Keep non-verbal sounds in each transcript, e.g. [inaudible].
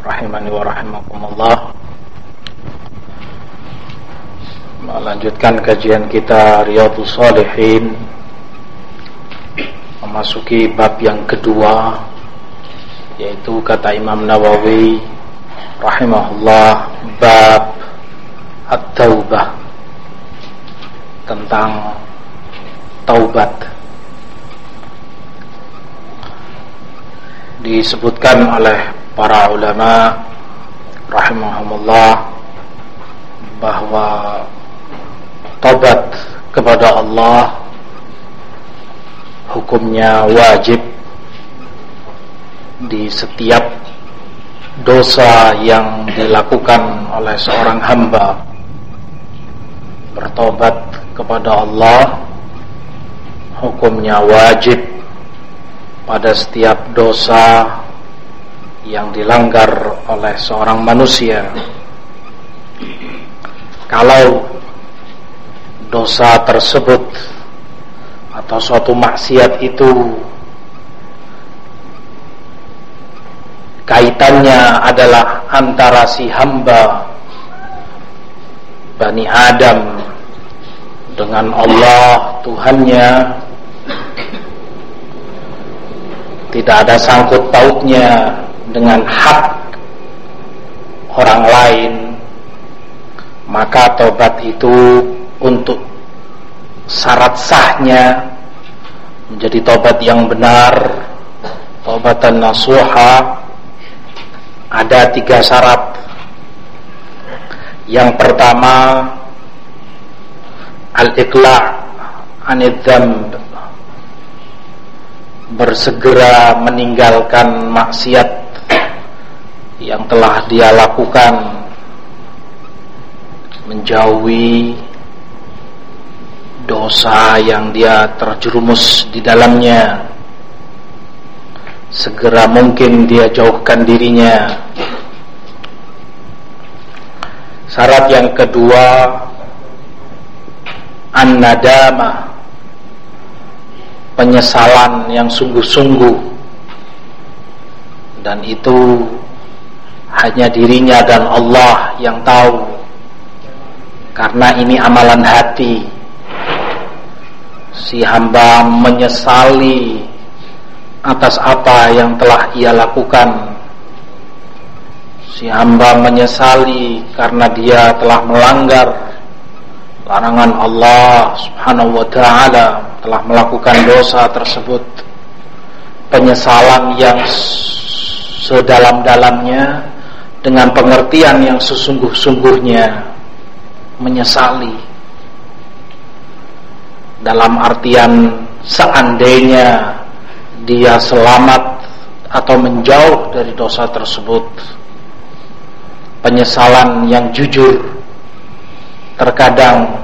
rahimani wa rahimakumullah. Melanjutkan kajian kita Riyadhus Shalihin memasuki bab yang kedua yaitu kata Imam Nawawi rahimahullah bab at-taubah. Tentang taubat. Disebutkan oleh para ulama rahimahumullah bahwa tobat kepada Allah hukumnya wajib di setiap dosa yang dilakukan oleh seorang hamba. Bertobat kepada Allah hukumnya wajib pada setiap dosa yang dilanggar oleh seorang manusia. Kalau dosa tersebut atau suatu maksiat itu kaitannya adalah antara si hamba Bani Adam dengan Allah Tuhannya tidak ada sangkut pautnya dengan hak orang lain maka tobat itu untuk syarat sahnya menjadi tobat yang benar tobatan nasuha ada tiga syarat. Yang pertama al-iqla' anid bersegera meninggalkan maksiat yang telah dia lakukan menjauhi dosa yang dia terjerumus di dalamnya. Segera mungkin dia jauhkan dirinya. Syarat yang kedua an-nadamah penyesalan yang sungguh-sungguh. Dan itu hanya dirinya dan Allah yang tahu. Karena ini amalan hati. Si hamba menyesali atas apa yang telah ia lakukan. Si hamba menyesali karena dia telah melanggar larangan Allah Subhanahu wa taala telah melakukan dosa tersebut. Penyesalan yang sedalam-dalamnya dengan pengertian yang sesungguh-sungguhnya menyesali dalam artian seandainya dia selamat atau menjauh dari dosa tersebut penyesalan yang jujur terkadang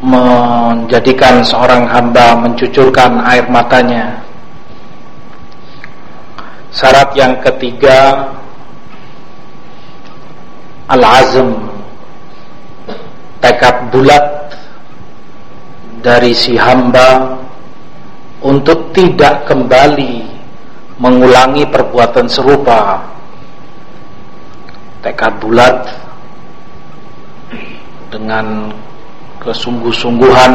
menjadikan seorang hamba mencucurkan air matanya. Syarat yang ketiga al-azm tekad bulat dari si hamba untuk tidak kembali mengulangi perbuatan serupa. Tekad bulat dengan kesungguh-sungguhan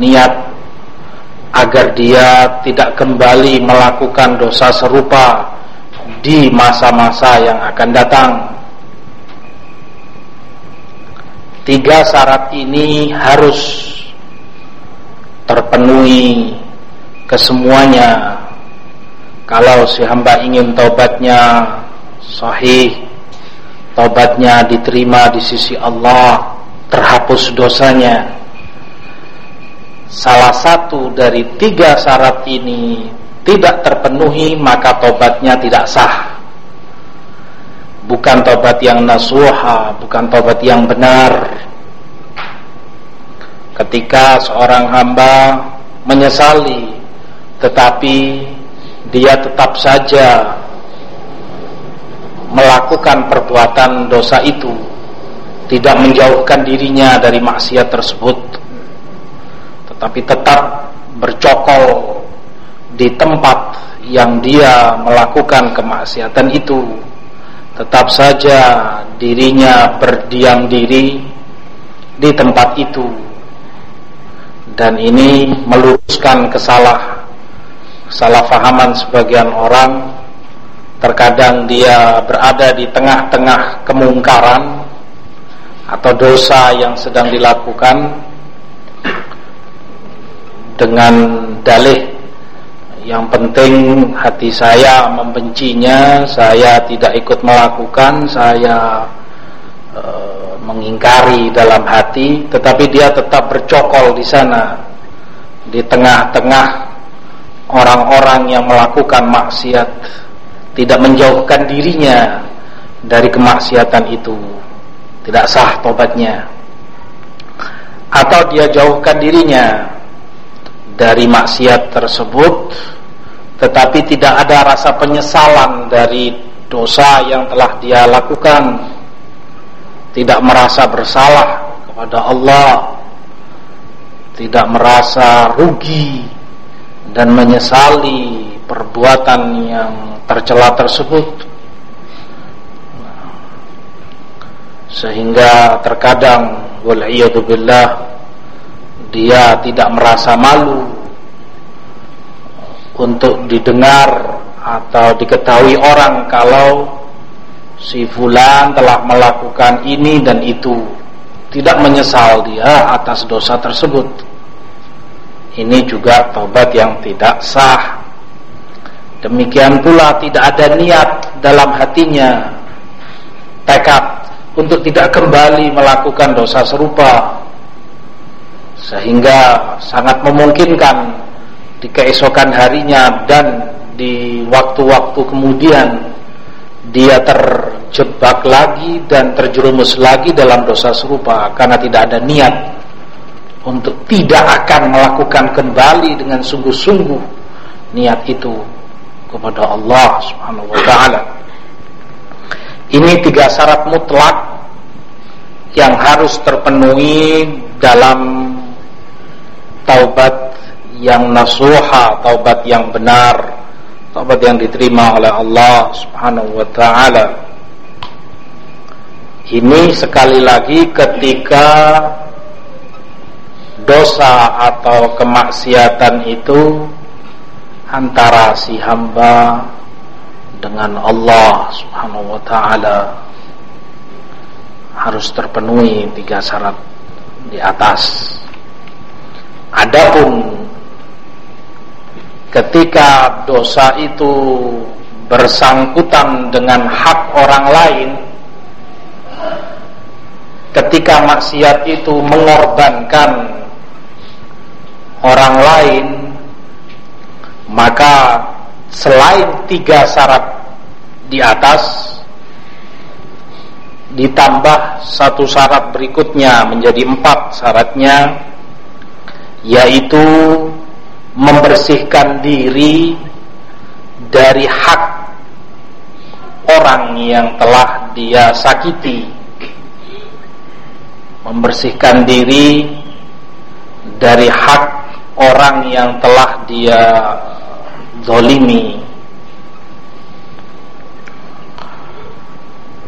niat agar dia tidak kembali melakukan dosa serupa di masa-masa yang akan datang. Tiga syarat ini harus terpenuhi kesemuanya. Kalau si hamba ingin taubatnya sahih Tobatnya diterima di sisi Allah Terhapus dosanya Salah satu dari tiga syarat ini Tidak terpenuhi maka tobatnya tidak sah bukan tobat yang nasuha, bukan tobat yang benar. Ketika seorang hamba menyesali tetapi dia tetap saja melakukan perbuatan dosa itu tidak menjauhkan dirinya dari maksiat tersebut tetapi tetap bercokol di tempat yang dia melakukan kemaksiatan itu tetap saja dirinya berdiam diri di tempat itu. Dan ini meluruskan kesalah salah fahaman sebagian orang. Terkadang dia berada di tengah-tengah kemungkaran atau dosa yang sedang dilakukan dengan dalih yang penting hati saya membencinya, saya tidak ikut melakukan, saya e, mengingkari dalam hati, tetapi dia tetap bercokol di sana, di tengah-tengah orang-orang yang melakukan maksiat, tidak menjauhkan dirinya dari kemaksiatan itu, tidak sah tobatnya, atau dia jauhkan dirinya dari maksiat tersebut tetapi tidak ada rasa penyesalan dari dosa yang telah dia lakukan. Tidak merasa bersalah kepada Allah tidak merasa rugi dan menyesali perbuatan yang tercela tersebut. Sehingga terkadang wal billah dia tidak merasa malu untuk didengar atau diketahui orang kalau si fulan telah melakukan ini dan itu. Tidak menyesal dia atas dosa tersebut. Ini juga tobat yang tidak sah. Demikian pula tidak ada niat dalam hatinya tekad untuk tidak kembali melakukan dosa serupa sehingga sangat memungkinkan di keesokan harinya dan di waktu-waktu kemudian dia terjebak lagi dan terjerumus lagi dalam dosa serupa karena tidak ada niat untuk tidak akan melakukan kembali dengan sungguh-sungguh niat itu kepada Allah Subhanahu wa taala. Ini tiga syarat mutlak yang harus terpenuhi dalam taubat yang nasuha, taubat yang benar, taubat yang diterima oleh Allah Subhanahu wa taala. Ini sekali lagi ketika dosa atau kemaksiatan itu antara si hamba dengan Allah Subhanahu wa taala harus terpenuhi tiga syarat di atas. Adapun ketika dosa itu bersangkutan dengan hak orang lain, ketika maksiat itu mengorbankan orang lain, maka selain tiga syarat di atas, ditambah satu syarat berikutnya menjadi empat syaratnya yaitu membersihkan diri dari hak orang yang telah dia sakiti. Membersihkan diri dari hak orang yang telah dia zolimi.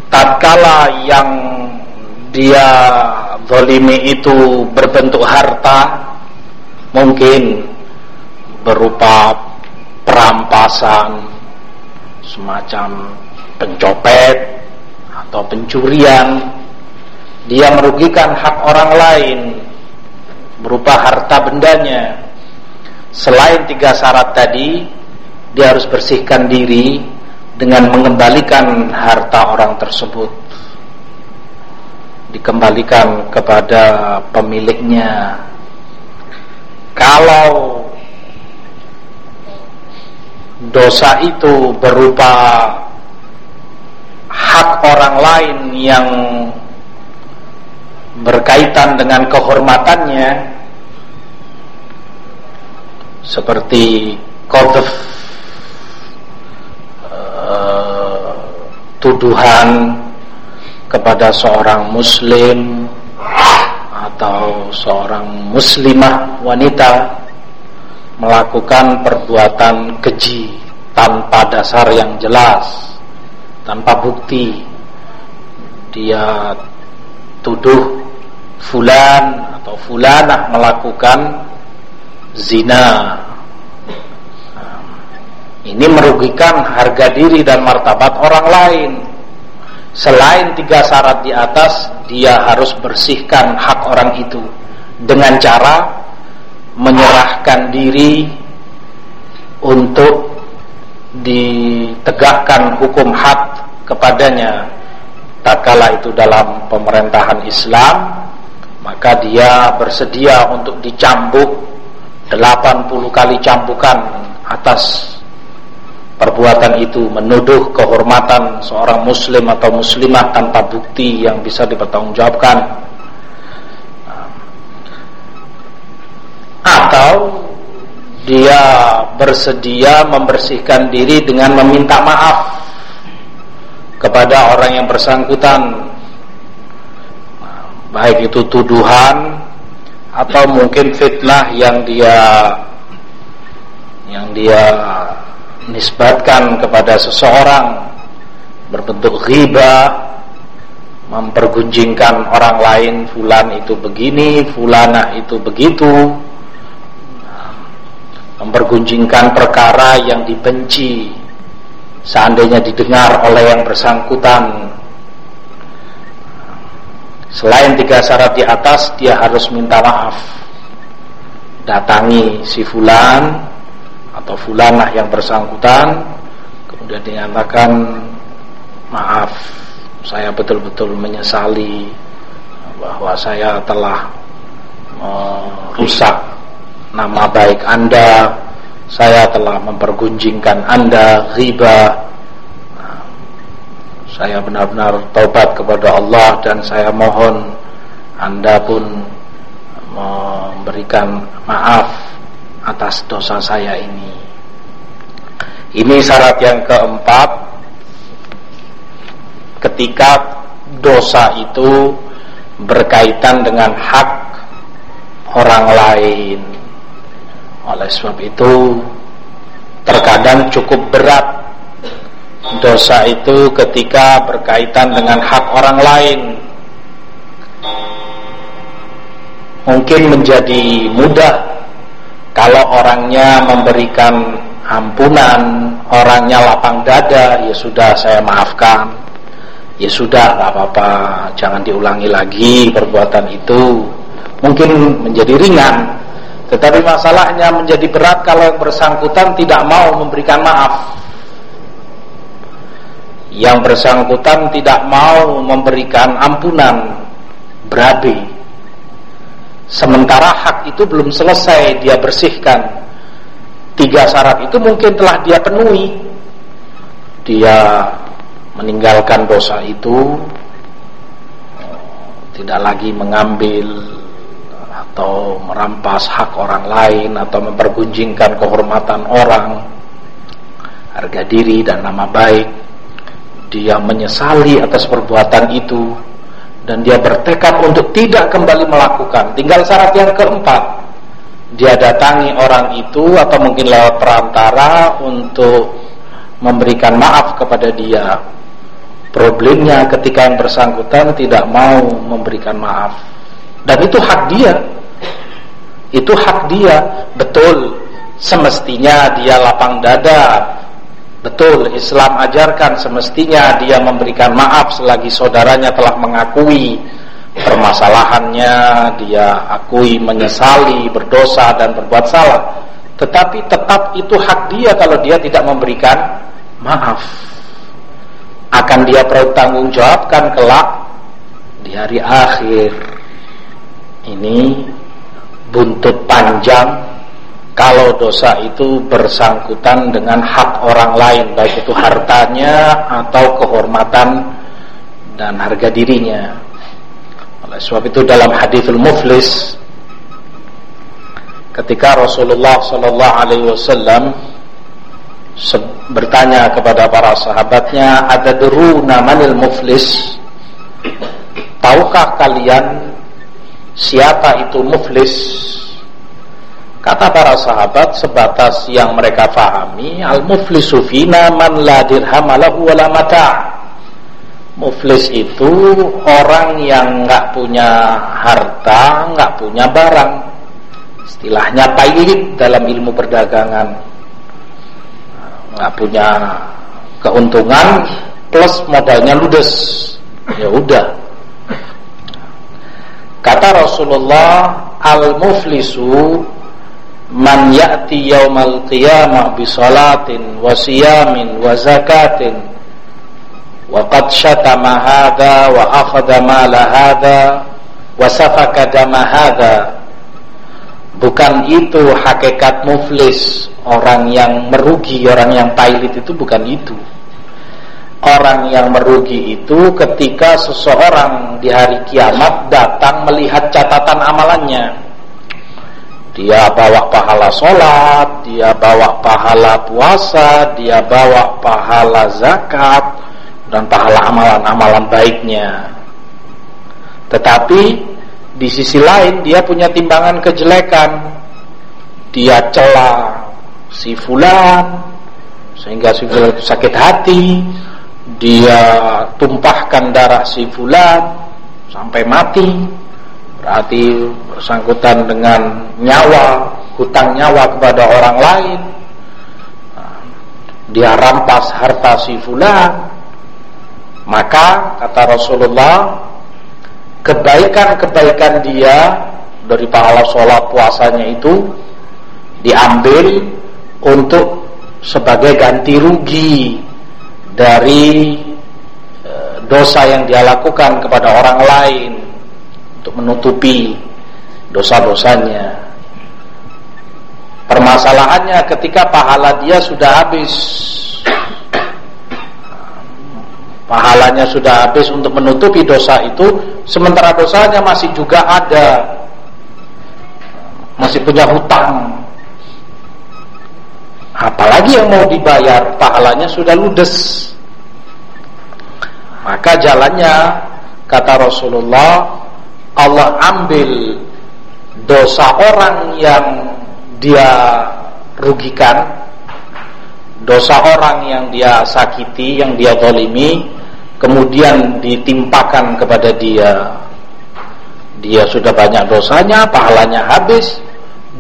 Tatkala yang dia zolimi itu berbentuk harta mungkin berupa perampasan semacam pencopet atau pencurian. Dia merugikan hak orang lain berupa harta bendanya. Selain tiga syarat tadi dia harus bersihkan diri dengan mengembalikan harta orang tersebut. Dikembalikan kepada pemiliknya kalau dosa itu berupa hak orang lain yang berkaitan dengan kehormatannya seperti qadhf uh, tuduhan kepada seorang muslim atau seorang muslimah wanita melakukan perbuatan keji tanpa dasar yang jelas, tanpa bukti. Dia tuduh fulan atau fulanah melakukan zina. Ini merugikan harga diri dan martabat orang lain. Selain tiga syarat di atas, dia harus bersihkan hak orang itu dengan cara menyerahkan diri untuk ditegakkan hukum had kepadanya. Tatkala itu dalam pemerintahan Islam maka dia bersedia untuk dicambuk 80 kali cambukan atas perbuatan itu menuduh kehormatan seorang muslim atau muslimah tanpa bukti yang bisa dipertanggungjawabkan. Atau dia bersedia membersihkan diri dengan meminta maaf kepada orang yang bersangkutan. Baik itu tuduhan atau mungkin fitnah yang dia yang dia nisbatkan kepada seseorang berbentuk riba mempergunjingkan orang lain fulan itu begini fulana itu begitu mempergunjingkan perkara yang dibenci seandainya didengar oleh yang bersangkutan. Selain tiga syarat di atas dia harus minta maaf. Datangi si fulan atau fulanah yang bersangkutan kemudian dinyatakan maaf saya betul-betul menyesali bahwa saya telah merusak nama baik Anda, saya telah mempergunjingkan Anda, riba. saya benar-benar taubat kepada Allah dan saya mohon Anda pun memberikan maaf atas dosa saya ini. Ini syarat yang keempat ketika dosa itu berkaitan dengan hak orang lain oleh sebab itu terkadang cukup berat dosa itu ketika berkaitan dengan hak orang lain. Mungkin menjadi mudah kalau orangnya memberikan ampunan, orangnya lapang dada, ya sudah saya maafkan. Ya sudah, tak apa-apa, jangan diulangi lagi perbuatan itu. Mungkin menjadi ringan, tetapi masalahnya menjadi berat kalau bersangkutan tidak mau memberikan maaf. Yang bersangkutan tidak mau memberikan ampunan berabe. Sementara hak itu belum selesai dia bersihkan. Tiga syarat itu mungkin telah dia penuhi. Dia meninggalkan dosa itu tidak lagi mengambil atau merampas hak orang lain atau mempergunjingkan kehormatan orang harga diri dan nama baik dia menyesali atas perbuatan itu dan dia bertekad untuk tidak kembali melakukan. Tinggal syarat yang keempat. Dia datangi orang itu atau mungkin lewat perantara untuk memberikan maaf kepada dia. Problemnya ketika yang bersangkutan tidak mau memberikan maaf. Dan itu hak dia. Itu hak dia. Betul. Semestinya dia lapang dada betul Islam ajarkan semestinya dia memberikan maaf selagi saudaranya telah mengakui permasalahannya dia akui menyesali berdosa dan berbuat salah. Tetapi tetap itu hak dia kalau dia tidak memberikan maaf. Akan dia pertanggungjawabkan kelak di hari akhir. Ini buntut panjang kalau dosa itu bersangkutan dengan hak orang lain baik itu hartanya atau kehormatan dan harga dirinya. Oleh sebab itu dalam hadithul muflis ketika Rasulullah sallallahu alaihi wasallam bertanya kepada para sahabatnya ada deru namanil muflis tahukah kalian siapa itu muflis kata para sahabat sebatas yang mereka fahami al muflisu fina man la dirham lahu wala mata. Muflis itu orang yang nggak punya harta nggak punya barang. Istilahnya pailit dalam ilmu perdagangan. Nggak punya keuntungan plus modalnya ludes. Ya udah. Kata Rasulullah al muflisu man ya'ti yaumal qiyamah bi salatin wa siyamin wa zakatin wa qad syatama hadha wa akhadha mala hadha wa safaka dama hadha bukan itu hakikat muflis orang yang merugi, orang yang pailit itu bukan itu. Orang yang merugi itu ketika seseorang di hari kiamat datang melihat catatan amalannya. Dia bawa pahala sholat, dia bawa pahala puasa, dia bawa pahala zakat, dan pahala amalan-amalan baiknya. Tetapi di sisi lain dia punya timbangan kejelekan. Dia celah si fulan sehingga si fulan sakit hati dia tumpahkan darah si fulan sampai mati berarti bersangkutan dengan nyawa hutang nyawa kepada orang lain. Dia rampas harta si fulan. Maka kata Rasulullah kebaikan-kebaikan dia dari pahala sholat puasanya itu diambil untuk sebagai ganti rugi dari e, dosa yang dia lakukan kepada orang lain untuk menutupi dosa-dosanya. Permasalahannya ketika pahala dia sudah habis pahalanya sudah habis untuk menutupi dosa itu sementara dosanya masih juga ada masih punya hutang Apalagi yang mau dibayar pahalanya sudah ludes. Maka jalannya kata Rasulullah Allah ambil dosa orang yang dia rugikan dosa orang yang dia sakiti, yang dia zalimi kemudian ditimpakan kepada dia. Dia sudah banyak dosanya, pahalanya habis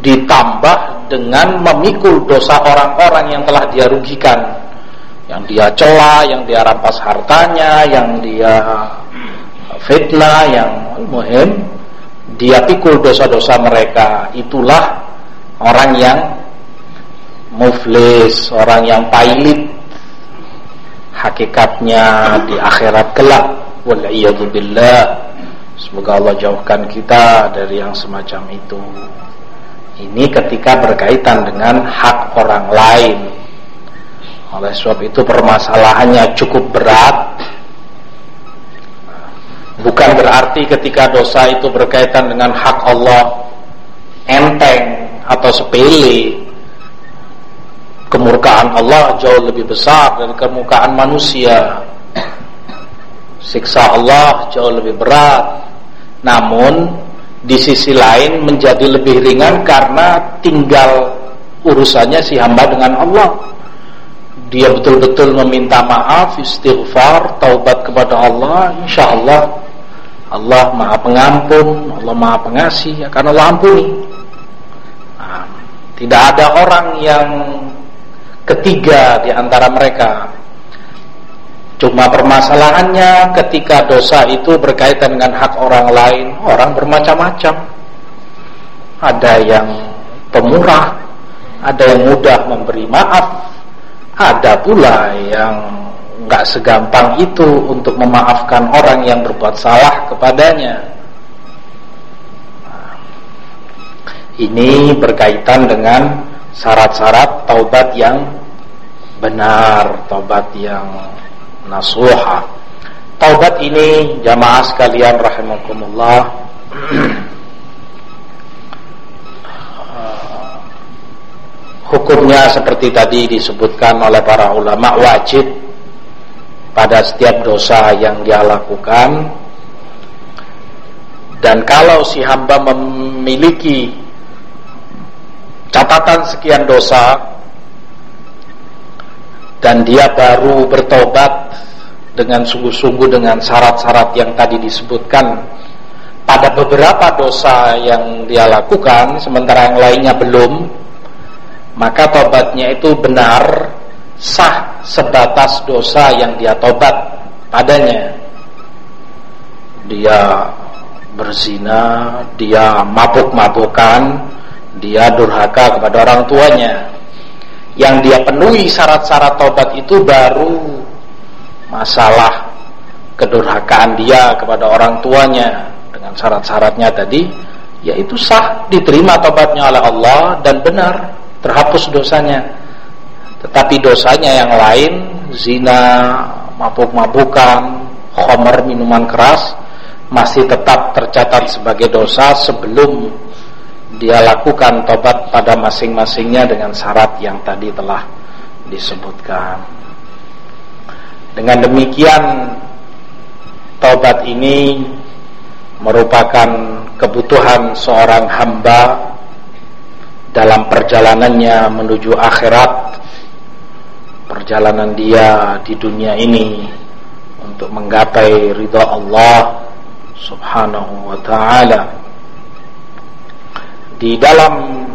ditambah dengan memikul dosa orang-orang yang telah dia rugikan. Yang dia celah, yang dia rampas hartanya, yang dia fitnah, yang muhim dia pikul dosa-dosa mereka. Itulah orang yang muflis, orang yang pailit. Hakikatnya di akhirat kelak. Wal billah. Semoga Allah jauhkan kita dari yang semacam itu. Ini ketika berkaitan dengan hak orang lain. Oleh sebab itu permasalahannya cukup berat. Bukan berarti ketika dosa itu berkaitan dengan hak Allah enteng atau sepele. Kemurkaan Allah jauh lebih besar dari kemurkaan manusia. Siksa Allah jauh lebih berat. Namun di sisi lain menjadi lebih ringan karena tinggal urusannya si hamba dengan Allah. Dia betul-betul meminta maaf, istighfar, taubat kepada Allah, insya Allah Allah maha pengampun, Allah maha pengasih, akan Allah ampuni. Nah, tidak ada orang yang ketiga di antara mereka Cuma permasalahannya ketika dosa itu berkaitan dengan hak orang lain, orang bermacam-macam. Ada yang pemurah, ada yang mudah memberi maaf, ada pula yang nggak segampang itu untuk memaafkan orang yang berbuat salah kepadanya. Ini berkaitan dengan syarat-syarat taubat yang benar, taubat yang nasuha. taubat ini jamaah sekalian rahimakumullah [clears throat] hukumnya seperti tadi disebutkan oleh para ulama wajib pada setiap dosa yang dia lakukan. Dan kalau si hamba memiliki catatan sekian dosa dan dia baru bertobat dengan sungguh-sungguh dengan syarat-syarat yang tadi disebutkan pada beberapa dosa yang dia lakukan sementara yang lainnya belum maka tobatnya itu benar sah sebatas dosa yang dia tobat padanya. Dia berzina dia mabuk-mabukan dia durhaka kepada orang tuanya. Yang dia penuhi syarat-syarat tobat itu baru masalah kedurhakaan dia kepada orang tuanya. Dengan syarat-syaratnya tadi yaitu sah diterima tobatnya oleh Allah dan benar terhapus dosanya. Tetapi dosanya yang lain zina mabuk-mabukan khomer minuman keras masih tetap tercatat sebagai dosa sebelum dia lakukan tobat pada masing-masingnya dengan syarat yang tadi telah disebutkan. Dengan demikian tobat ini merupakan kebutuhan seorang hamba dalam perjalanannya menuju akhirat perjalanan dia di dunia ini untuk menggapai ridha Allah subhanahu wa ta'ala. Di dalam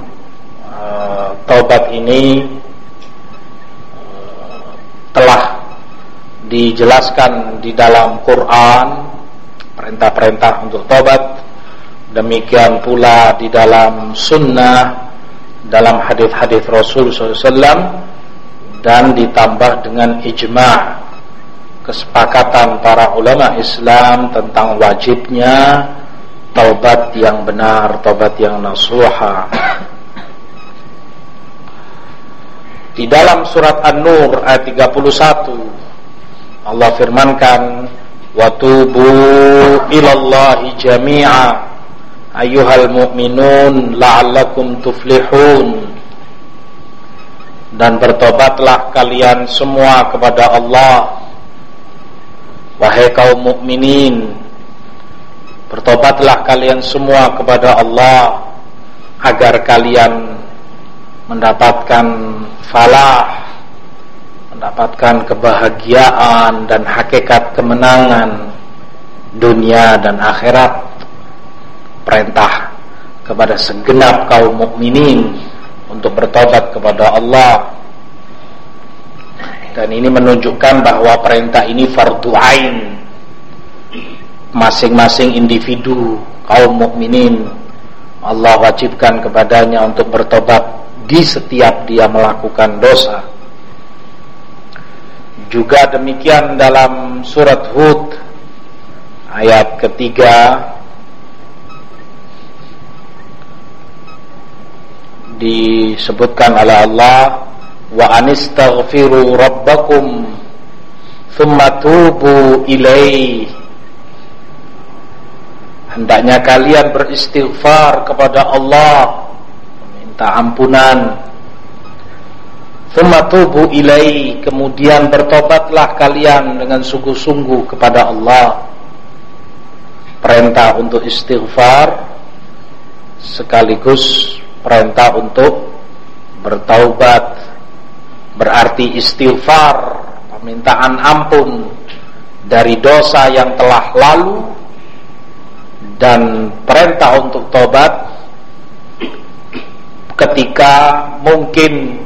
uh, taubat ini uh, telah dijelaskan di dalam Quran perintah-perintah untuk taubat. Demikian pula di dalam sunnah dalam hadis-hadis Rasul SAW dan ditambah dengan ijma' kesepakatan para ulama Islam tentang wajibnya taubat yang benar, taubat yang nasuha. Di dalam surat An-Nur ayat 31 Allah firmankan wa tubu ilallahi jami'a ayyuhal mu'minun la'allakum tuflihun. Dan bertobatlah kalian semua kepada Allah. Wahai kaum mukminin bertobatlah kalian semua kepada Allah agar kalian mendapatkan falah mendapatkan kebahagiaan dan hakikat kemenangan dunia dan akhirat perintah kepada segenap kaum mukminin untuk bertobat kepada Allah. Dan ini menunjukkan bahwa perintah ini fardu ain. Masing-masing individu kaum mukminin Allah wajibkan kepadanya untuk bertobat di setiap dia melakukan dosa. Juga demikian dalam surat Hud ayat ketiga disebutkan oleh Allah wa anistaghfiru rabbakum thumma tubu hendaknya kalian beristighfar kepada Allah meminta ampunan. Thumma tubu kemudian bertobatlah kalian dengan sungguh-sungguh kepada Allah. Perintah untuk istighfar sekaligus perintah untuk bertaubat berarti istighfar permintaan ampun dari dosa yang telah lalu dan perintah untuk tobat ketika mungkin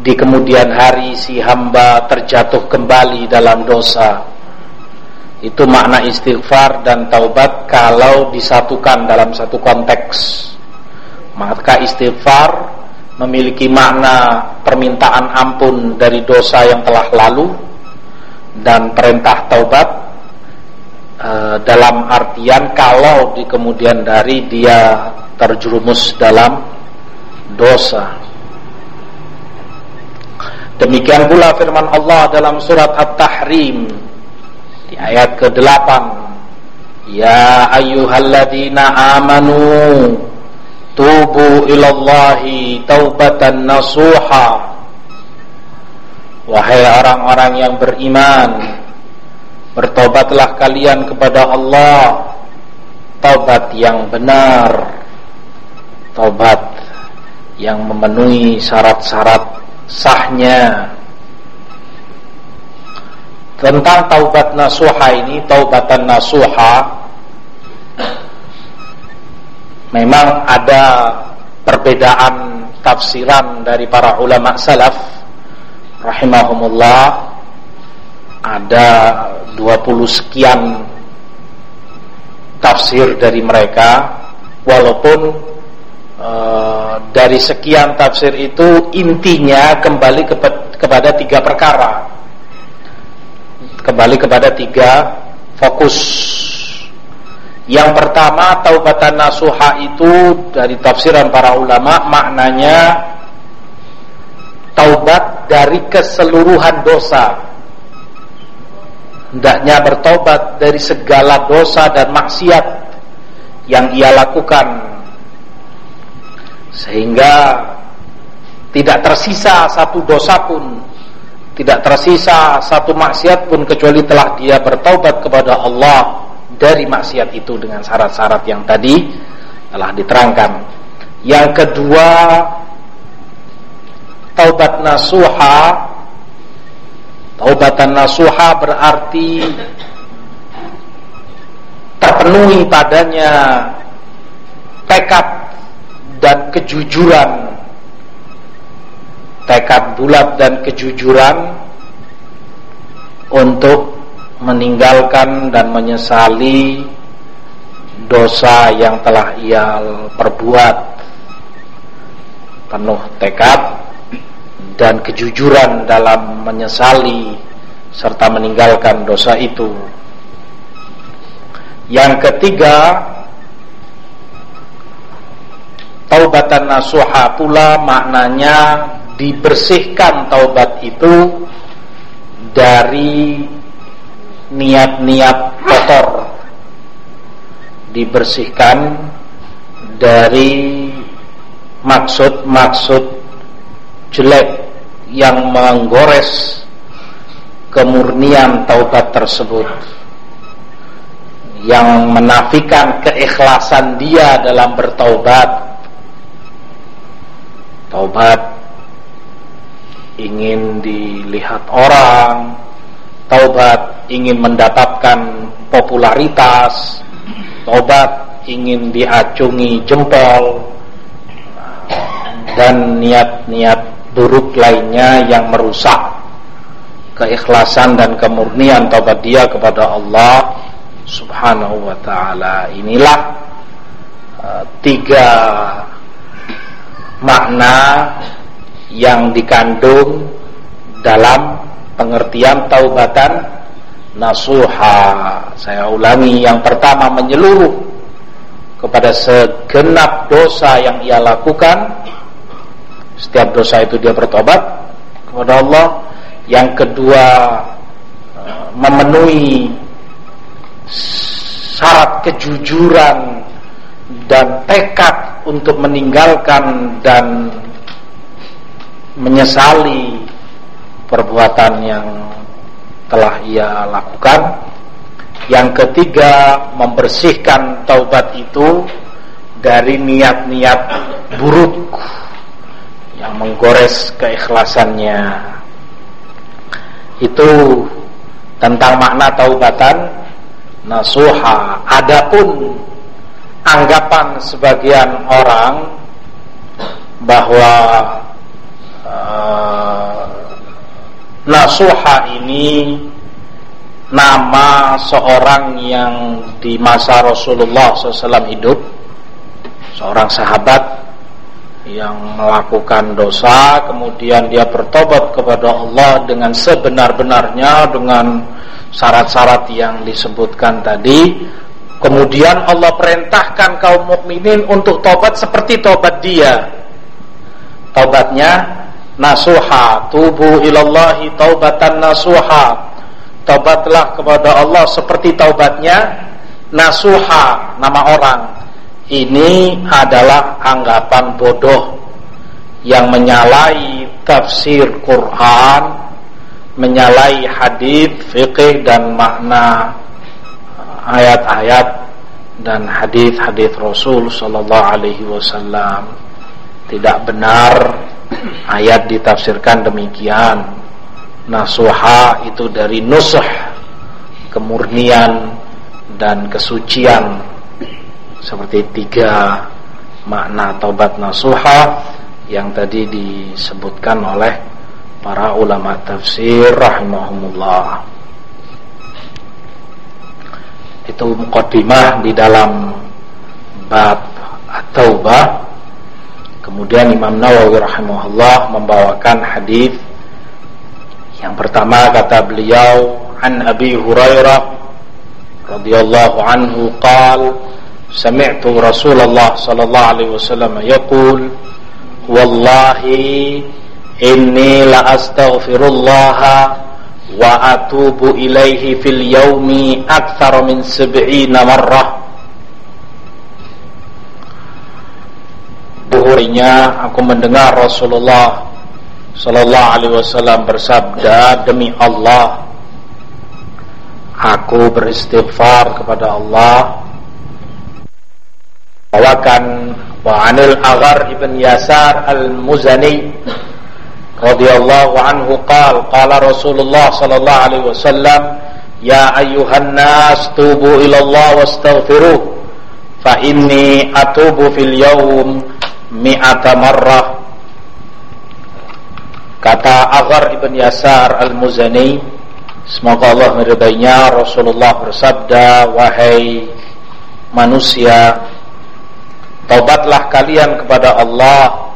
di kemudian hari si hamba terjatuh kembali dalam dosa. Itu makna istighfar dan taubat kalau disatukan dalam satu konteks maka istighfar memiliki makna permintaan ampun dari dosa yang telah lalu dan perintah taubat e, dalam artian kalau di kemudian hari dia terjerumus dalam dosa. Demikian pula firman Allah dalam surat At-Tahrim di ayat ke-8 Ya ayyuhalladzina amanu tubu ilallahi taubatan nasuha. Wahai orang-orang yang beriman Bertobatlah kalian kepada Allah. Taubat yang benar. Taubat yang memenuhi syarat-syarat sahnya. Tentang taubat nasuha ini taubatan nasuha memang ada perbedaan tafsiran dari para ulama salaf rahimahumullah. Ada 20 sekian tafsir dari mereka. Walaupun e, dari sekian tafsir itu intinya kembali kepada tiga perkara. Kembali kepada tiga fokus. Yang pertama taubatan nasuha itu dari tafsiran para ulama maknanya taubat dari keseluruhan dosa. Hendaknya bertobat dari segala dosa dan maksiat yang ia lakukan sehingga tidak tersisa satu dosa pun tidak tersisa satu maksiat pun kecuali telah dia bertaubat kepada Allah dari maksiat itu dengan syarat-syarat yang tadi telah diterangkan. Yang kedua, taubat nasuha. Taubatan nasuha berarti terpenuhi padanya tekad dan kejujuran tekad bulat dan kejujuran untuk meninggalkan dan menyesali dosa yang telah ia perbuat. Penuh tekad dan kejujuran dalam menyesali serta meninggalkan dosa itu. Yang ketiga taubatan nasuha pula maknanya dibersihkan taubat itu dari niat-niat kotor dibersihkan dari maksud-maksud jelek yang menggores kemurnian taubat tersebut yang menafikan keikhlasan dia dalam bertaubat. Taubat ingin dilihat orang, taubat ingin mendapatkan popularitas, taubat ingin diacungi jempol, dan niat-niat buruk lainnya yang merusak keikhlasan dan kemurnian taubat dia kepada Allah Subhanahu wa taala. Inilah uh, tiga makna yang dikandung dalam pengertian taubatan nasuha. Saya ulangi, yang pertama menyeluruh kepada segenap dosa yang ia lakukan. Setiap dosa itu dia bertobat kepada Allah. Yang kedua eh, memenuhi syarat kejujuran dan tekad untuk meninggalkan dan menyesali perbuatan yang telah ia lakukan. Yang ketiga, membersihkan taubat itu dari niat-niat buruk yang menggores keikhlasannya. Itu tentang makna taubatan nasuha. Adapun anggapan sebagian orang bahwa uh, Nasuha ini nama seorang yang di masa Rasulullah SAW hidup, seorang sahabat yang melakukan dosa, kemudian dia bertobat kepada Allah dengan sebenar-benarnya dengan syarat-syarat yang disebutkan tadi. Kemudian Allah perintahkan kaum mukminin untuk tobat seperti tobat dia. Tobatnya nasuha tubu ilallahi taubatan nasuha. Taubatlah kepada Allah seperti taubatnya nasuha nama orang. Ini adalah anggapan bodoh yang menyalahi tafsir Quran menyalahi hadis fikih dan makna ayat-ayat dan hadis-hadis Rasul sallallahu alaihi wasallam. Tidak benar ayat ditafsirkan demikian. Nasuha itu dari nusuh kemurnian dan kesucian. Seperti tiga makna taubat nasuha yang tadi disebutkan oleh para ulama tafsir rahimahumullah. Itu mukaddimah di dalam bab at-taubah kemudian Imam Nawawi rahimahullah membawakan hadis. Yang pertama kata beliau an Abi Hurairah radhiyallahu anhu qal sami'tu Rasulullah sallallahu alaihi wasallam yaqul wallahi inni la astaghfirullah wa atubu ilaihi fil yaumi akthar min sab'ina marrah Buhurinya aku mendengar Rasulullah Sallallahu alaihi wasallam bersabda Demi Allah Aku beristighfar kepada Allah. Bawakan Wa'anil Agar ibn Yasar al-Muzani radhiyallahu anhu qala qala Rasulullah sallallahu alaihi wasallam ya ayyuhan nas tubu ila Allah wastaghfiruh fa inni atubu fil yawm mi'ata marrah. Kata Aghar ibn Yasar al-Muzani Semoga Allah meridainya. Rasulullah bersabda Wahai manusia Taubatlah kalian kepada Allah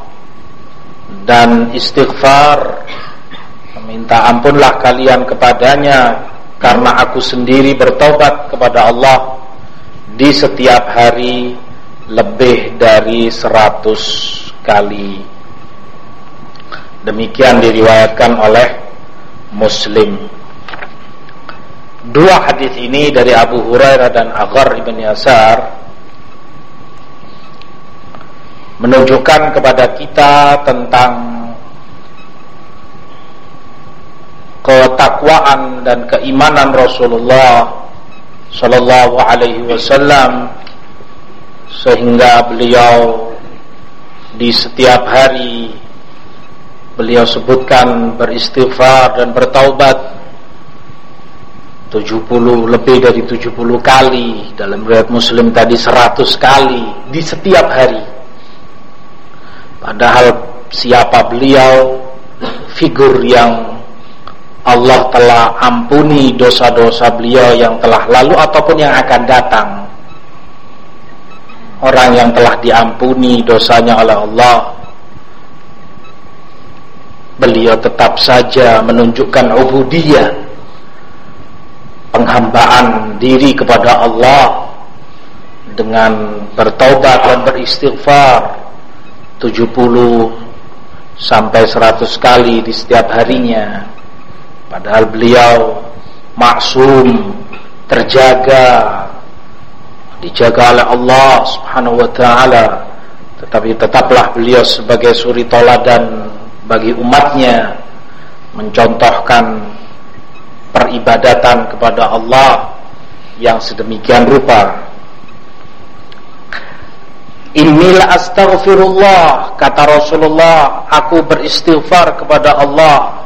Dan istighfar. Meminta ampunlah kalian kepadanya Karena aku sendiri bertobat kepada Allah Di setiap hari Lebih dari seratus kali Demikian diriwayatkan oleh Muslim. Dua hadis ini dari Abu Hurairah dan Aghar ibn Yasar menunjukkan kepada kita tentang ketakwaan dan keimanan Rasulullah Shallallahu Alaihi Wasallam sehingga beliau di setiap hari beliau sebutkan beristighfar dan bertaubat 70 lebih dari 70 kali. Dalam riwayat muslim tadi 100 kali di setiap hari. Padahal siapa beliau figur yang Allah telah ampuni dosa-dosa beliau yang telah lalu ataupun yang akan datang orang yang telah diampuni dosanya oleh Allah. Beliau tetap saja menunjukkan ubudiyah penghambaan diri kepada Allah dengan bertobat dan beristighfar 70 sampai 100 kali di setiap harinya. Padahal beliau maksum terjaga dijaga oleh Allah Subhanahu wa taala tetapi tetaplah beliau sebagai suri toladan bagi umatnya mencontohkan peribadatan kepada Allah yang sedemikian rupa. Inilah astaghfirullah kata Rasulullah, aku beristighfar kepada Allah.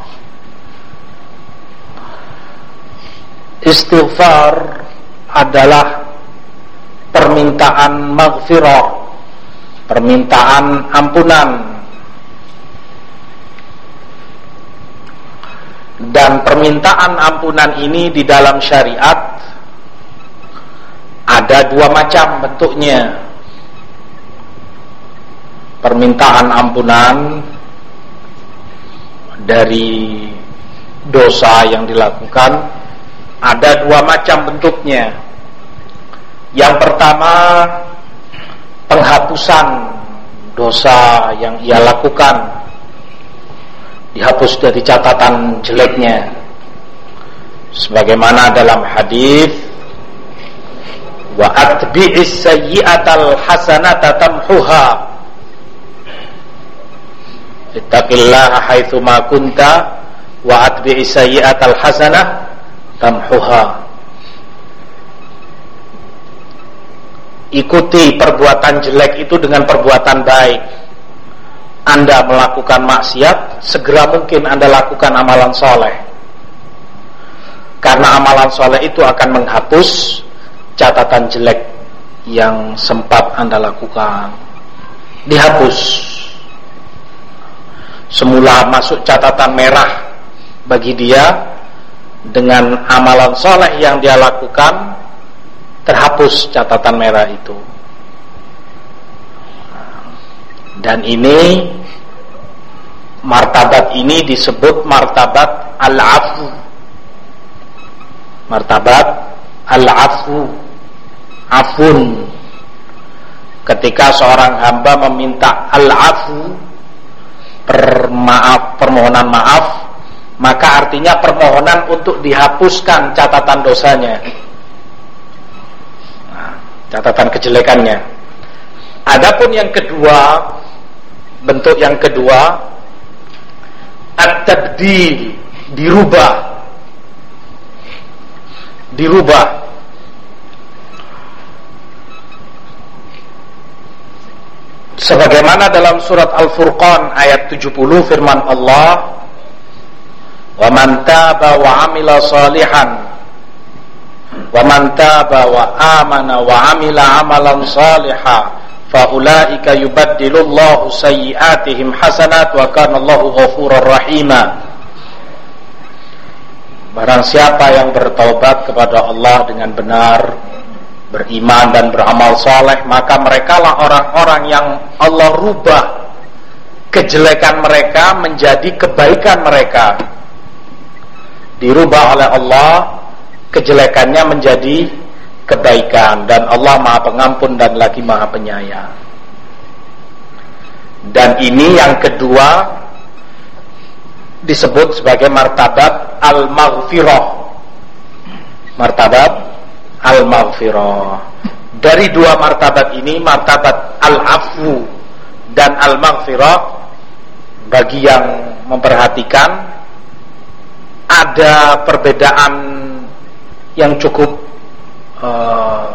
Istighfar adalah permintaan maghfirah, permintaan ampunan dan permintaan ampunan ini di dalam syariat ada dua macam bentuknya. Permintaan ampunan dari dosa yang dilakukan ada dua macam bentuknya yang pertama penghapusan dosa yang ia lakukan. Dihapus dari catatan jeleknya. Sebagaimana dalam hadis wa atbi'is sayyi'atal hasanata tamhuha. Ittaqillaha haitsu ma kunta wa atbi'is sayyi'atal hasanah tamhuha ikuti perbuatan jelek itu dengan perbuatan baik anda melakukan maksiat, segera mungkin Anda lakukan amalan soleh. Karena amalan soleh itu akan menghapus catatan jelek yang sempat Anda lakukan. Dihapus. Semula masuk catatan merah bagi dia dengan amalan soleh yang dia lakukan terhapus catatan merah itu. Dan ini martabat ini disebut martabat al-afu. Martabat al-afu. Afun. Ketika seorang hamba meminta al-afu permohonan maaf, maka artinya permohonan untuk dihapuskan catatan dosanya. Catatan kejelekannya. Adapun yang kedua bentuk yang kedua at-tabdil dirubah dirubah sebagaimana dalam surat Al-Furqan ayat 70 firman Allah wa man taba wa amila salihan wa man taba wa amana wa amila amalan salihan faulaika yubaddilullahu sayyi'atihim hasanat wa kana Allahu ghafurur rahima. Barang siapa yang bertaubat kepada Allah dengan benar beriman dan beramal soleh maka merekalah orang-orang yang Allah rubah kejelekan mereka menjadi kebaikan mereka. Dirubah oleh Allah kejelekannya menjadi kebaikan dan Allah Maha Pengampun dan lagi Maha Penyayang. Dan ini yang kedua disebut sebagai martabat al-maghfirah. Martabat al-maghfirah. Dari dua martabat ini, martabat al-afu dan al-maghfirah bagi yang memperhatikan ada perbedaan yang cukup uh,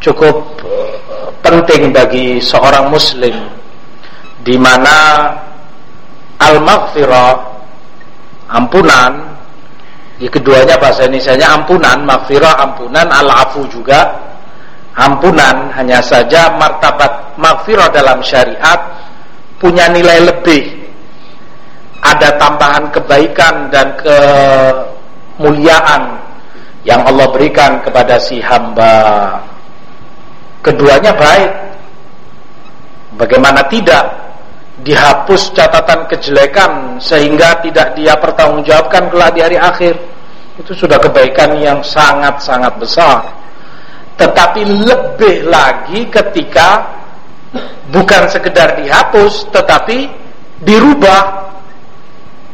cukup uh, penting bagi seorang muslim di mana al-maghfirah ampunan di keduanya bahasa Indonesia ampunan, maghfirah ampunan, al-afu juga ampunan. Hanya saja martabat maghfirah dalam syariat punya nilai lebih. Ada tambahan kebaikan dan kemuliaan yang Allah berikan kepada si hamba. Keduanya baik. Bagaimana tidak dihapus catatan kejelekan sehingga tidak dia pertanggungjawabkan kelak di hari akhir? Itu sudah kebaikan yang sangat-sangat besar. Tetapi lebih lagi ketika bukan sekedar dihapus tetapi dirubah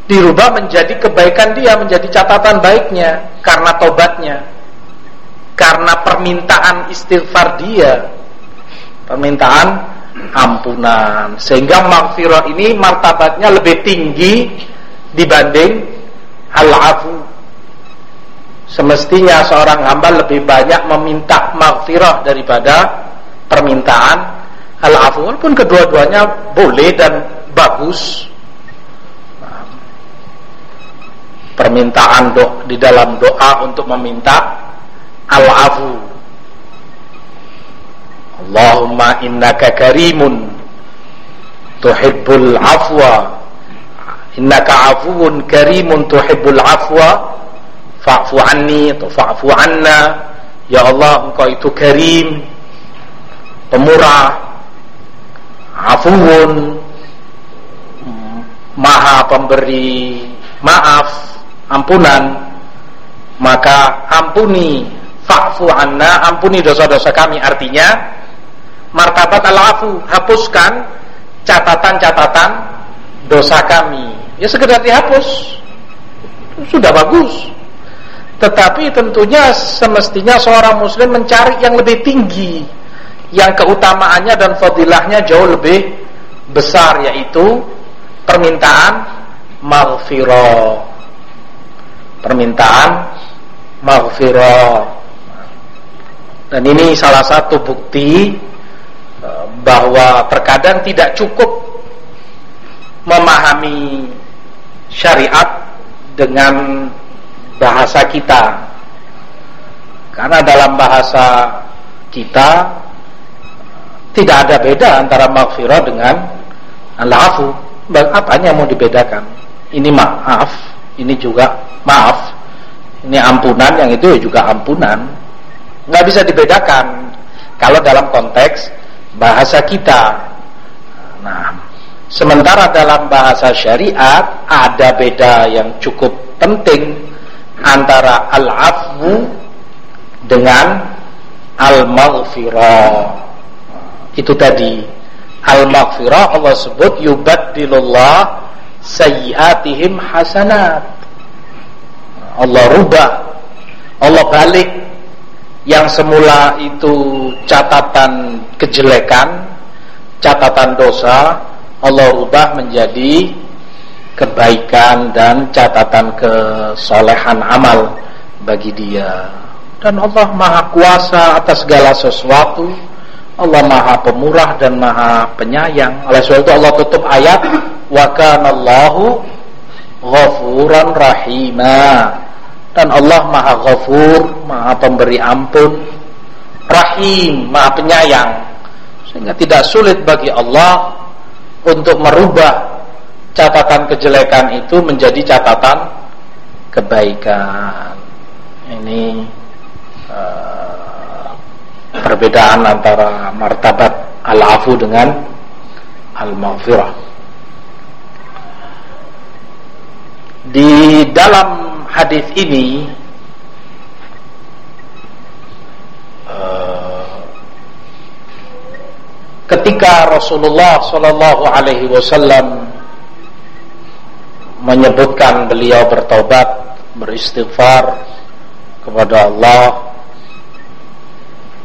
dirubah menjadi kebaikan dia, menjadi catatan baiknya karena tobatnya. Karena permintaan istighfar dia. Permintaan ampunan. Sehingga maghfirah ini martabatnya lebih tinggi dibanding al-afu. Semestinya seorang hamba lebih banyak meminta maghfirah daripada permintaan al-afu. Walaupun kedua-duanya boleh dan bagus permintaan do, di dalam doa untuk meminta al-afu. Allahumma innaka karimun tuhibbul afwa. Innaka afuun karimun tuhibbul afwa. Fa'fu anni fa'fu anna. Ya Allah engkau itu karim pemurah afuun maha pemberi maaf ampunan maka ampuni fa'fu anna ampuni dosa-dosa kami. Artinya martabat al-afu hapuskan catatan-catatan dosa kami. Ya sekedar dihapus. Sudah bagus. Tetapi tentunya semestinya seorang muslim mencari yang lebih tinggi yang keutamaannya dan fadilahnya jauh lebih besar yaitu permintaan maghfirah permintaan maghfirah. Dan ini salah satu bukti e, bahwa terkadang tidak cukup memahami syariat dengan bahasa kita. Karena dalam bahasa kita tidak ada beda antara maghfirah dengan al-afu. Apanya mau dibedakan? Ini maaf ini juga maaf ini ampunan yang itu juga ampunan. Nggak bisa dibedakan. Kalau dalam konteks bahasa kita. Nah sementara dalam bahasa syariat ada beda yang cukup penting antara al-afwu dengan al-maghfirah. Itu tadi. Al-maghfirah Allah sebut yubaddilullah sayyiatihim hasanat Allah rubah Allah balik yang semula itu catatan kejelekan, catatan dosa, Allah rubah menjadi kebaikan dan catatan kesolehan amal bagi dia. Dan Allah Maha Kuasa atas segala sesuatu. Allah Maha Pemurah dan Maha Penyayang. Oleh sebab itu Allah tutup ayat wa kanallahu ghafuran rahimah dan Allah maha ghafur maha pemberi ampun rahim maha penyayang. Sehingga tidak sulit bagi Allah untuk merubah catatan kejelekan itu menjadi catatan kebaikan. Ini uh, perbedaan antara martabat al-afu dengan al-maghfirah. Di dalam hadis ini uh, ketika Rasulullah Shallallahu Alaihi Wasallam menyebutkan beliau bertobat beristighfar kepada Allah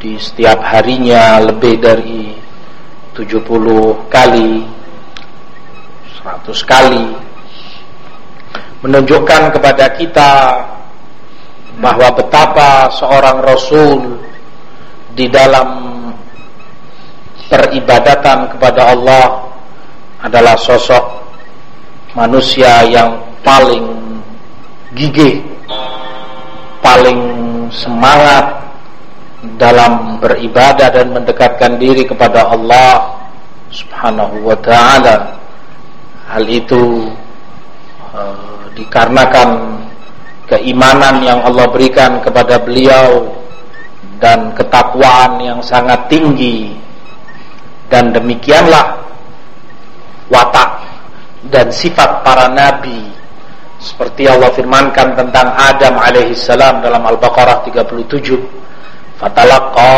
di setiap harinya lebih dari 70 kali 100 kali menunjukkan kepada kita bahwa betapa seorang rasul di dalam peribadatan kepada Allah adalah sosok manusia yang paling gigih, paling semangat dalam beribadah dan mendekatkan diri kepada Allah Subhanahu wa taala. Hal itu uh, dikarenakan keimanan yang Allah berikan kepada beliau dan ketakwaan yang sangat tinggi. Dan demikianlah watak dan sifat para nabi. Seperti Allah firmankan tentang Adam alaihissalam dalam Al-Baqarah 37 fatalaqa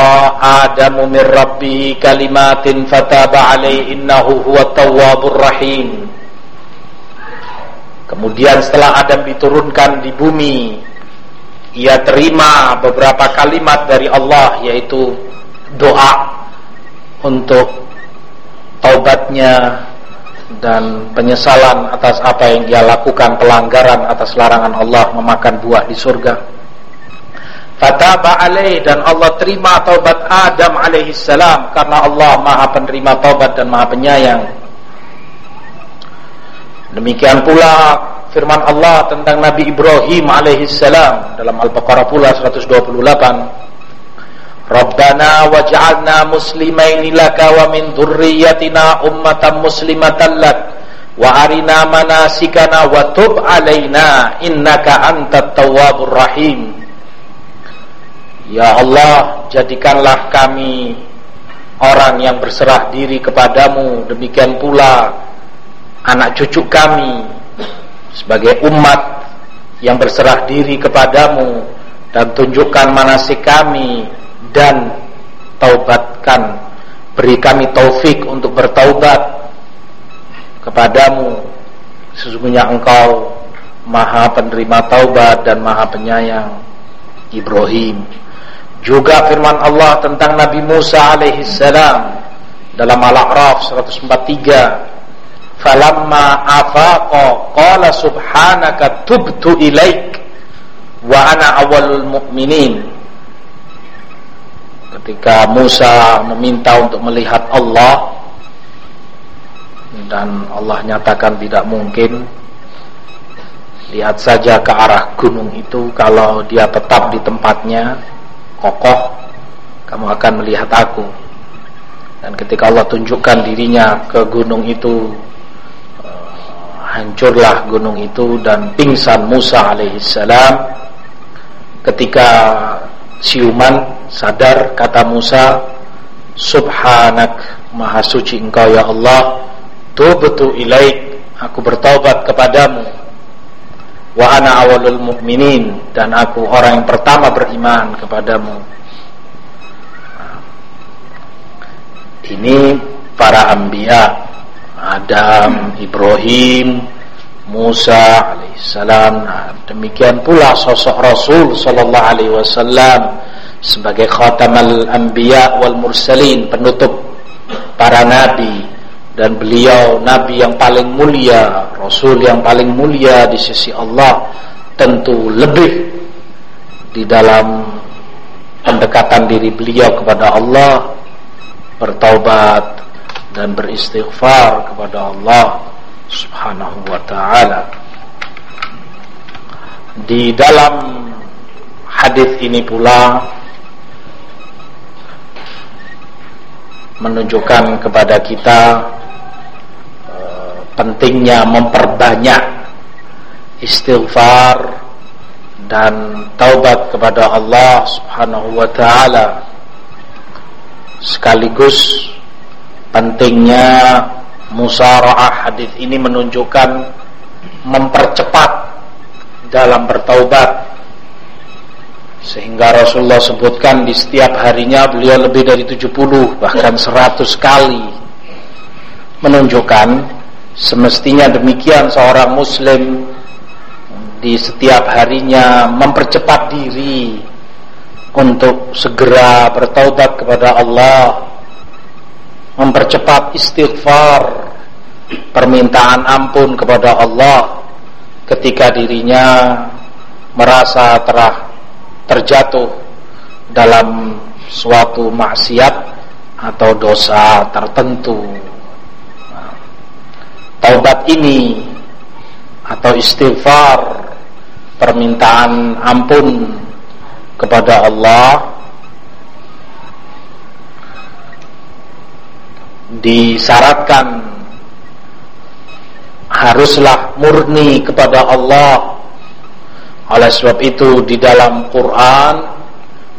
Adamu min rabbi kalimatin fataba alaihi innahu huwa tawwabur rahim Kemudian setelah Adam diturunkan di bumi, ia terima beberapa kalimat dari Allah yaitu doa untuk taubatnya dan penyesalan atas apa yang dia lakukan pelanggaran atas larangan Allah memakan buah di surga. Fataba alaih dan Allah terima taubat Adam alaihi salam karena Allah Maha penerima taubat dan Maha penyayang. Demikian pula firman Allah tentang Nabi Ibrahim alaihissalam dalam Al-Baqarah pula 128. Rabbana waj'alna muslimaini laka wa min dhurriyyatina ummatan muslimatan lak wa arina manasikana wa tub alaina innaka antat tawwabur rahim. Ya Allah, jadikanlah kami orang yang berserah diri kepadamu, demikian pula anak cucu kami sebagai umat yang berserah diri kepadamu dan tunjukkan manasik kami dan taubatkan. Beri kami taufik untuk bertaubat kepadamu. Sesungguhnya engkau Maha penerima taubat dan Maha penyayang Ibrahim. Juga firman Allah tentang Nabi Musa alaihi salam dalam Al-A'raf 143. Falamma afaqa qala subhanaka tubtu ilaik wa ana awalul mu'minin. Ketika Musa meminta untuk melihat Allah dan Allah nyatakan tidak mungkin Lihat saja ke arah gunung itu Kalau dia tetap di tempatnya Kokoh Kamu akan melihat aku. Dan ketika Allah tunjukkan dirinya ke gunung itu uh, Hancurlah gunung itu Dan pingsan Musa alaihissalam Ketika siuman sadar kata Musa Subhanak Maha suci engkau ya Allah Tubtu ilaik Aku bertaubat kepadamu wa ana awalul mu'minin dan aku orang yang pertama beriman kepadamu. Ini para anbiya Adam, Ibrahim, Musa alaihissalam. Nah, demikian pula sosok Rasul sallallahu alaihi wasallam sebagai khatamal anbiya wal mursalin penutup para nabi dan beliau nabi yang paling mulia, rasul yang paling mulia di sisi Allah tentu lebih di dalam pendekatan diri beliau kepada Allah bertaubat dan beristighfar kepada Allah Subhanahu wa taala. Di dalam hadis ini pula menunjukkan kepada kita pentingnya memperbanyak istighfar dan taubat kepada Allah Subhanahu wa taala. Sekaligus pentingnya musaraah hadis ini menunjukkan mempercepat dalam bertaubat. Sehingga Rasulullah sebutkan di setiap harinya beliau lebih dari 70 bahkan 100 kali menunjukkan Semestinya demikian seorang muslim di setiap harinya mempercepat diri untuk segera bertaubat kepada Allah, mempercepat istighfar, permintaan ampun kepada Allah ketika dirinya merasa telah terjatuh dalam suatu maksiat atau dosa tertentu taubat ini atau istighfar permintaan ampun kepada Allah disyaratkan haruslah murni kepada Allah. Oleh sebab itu di dalam Quran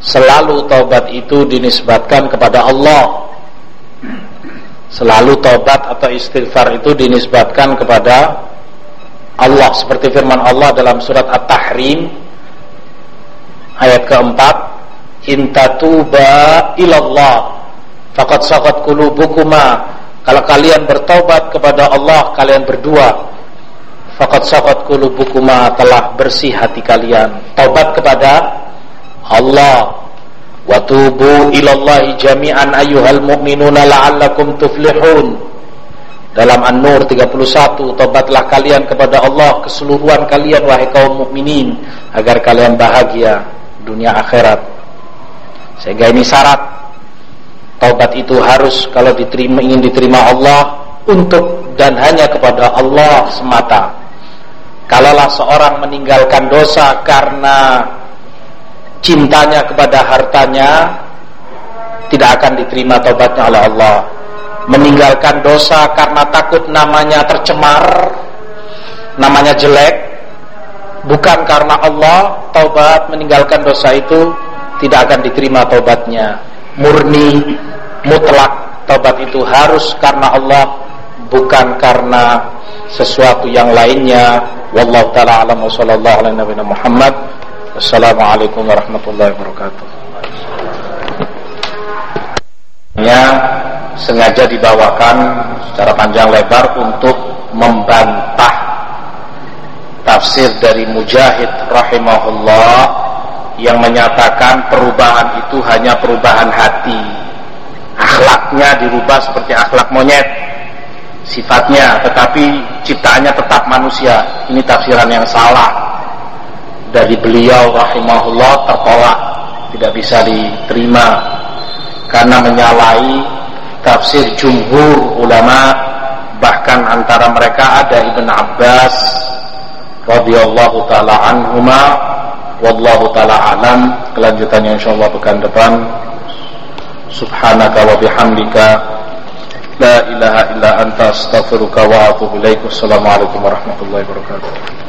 selalu taubat itu dinisbatkan kepada Allah Selalu tobat atau istighfar itu dinisbatkan kepada Allah. Seperti firman Allah dalam surat At-Tahrim ayat keempat intatuba ilallah faqad saqat qulubukuma kalau kalian bertobat kepada Allah kalian berdua faqad saqat qulubukuma telah bersih hati kalian. Taubat kepada Allah Watubu ilallahi jami'an ayyuhal mu'minuna la'allakum tuflihun. Dalam An-Nur 31 Tobatlah kalian kepada Allah Keseluruhan kalian wahai kaum mukminin Agar kalian bahagia Dunia akhirat. Sehingga ini syarat. Taubat itu harus Kalau diterima, ingin diterima Allah Untuk dan hanya kepada Allah semata. Kalaulah seorang meninggalkan dosa Karena cintanya kepada hartanya tidak akan diterima taubatnya oleh Allah. Meninggalkan dosa karena takut namanya tercemar namanya jelek bukan karena Allah taubat meninggalkan dosa itu tidak akan diterima taubatnya. Murni mutlak taubat itu harus karena Allah bukan karena sesuatu yang lainnya. Wallahu taala alam wa sallallahu alaihi Muhammad Assalamualaikum warahmatullahi wabarakatuh. Ya, sengaja dibawakan secara panjang lebar untuk membantah tafsir dari Mujahid rahimahullah yang menyatakan perubahan itu hanya perubahan hati. Akhlaknya dirubah seperti akhlak monyet sifatnya tetapi ciptaannya tetap manusia. Ini tafsiran yang salah dari beliau rahimahullah tertolak. Tidak bisa diterima. Karena menyalahi tafsir jumhur ulama bahkan antara mereka ada Ibn Abbas radhiyallahu taala anhuma. Wallahu taala alam. Kelanjutannya insyaallah pekan depan. Subhanaka wa bihamdika. La ilaha illa anta astaghfiruka wa atubu ilaik. Wassalamu warahmatullahi wabarakatuh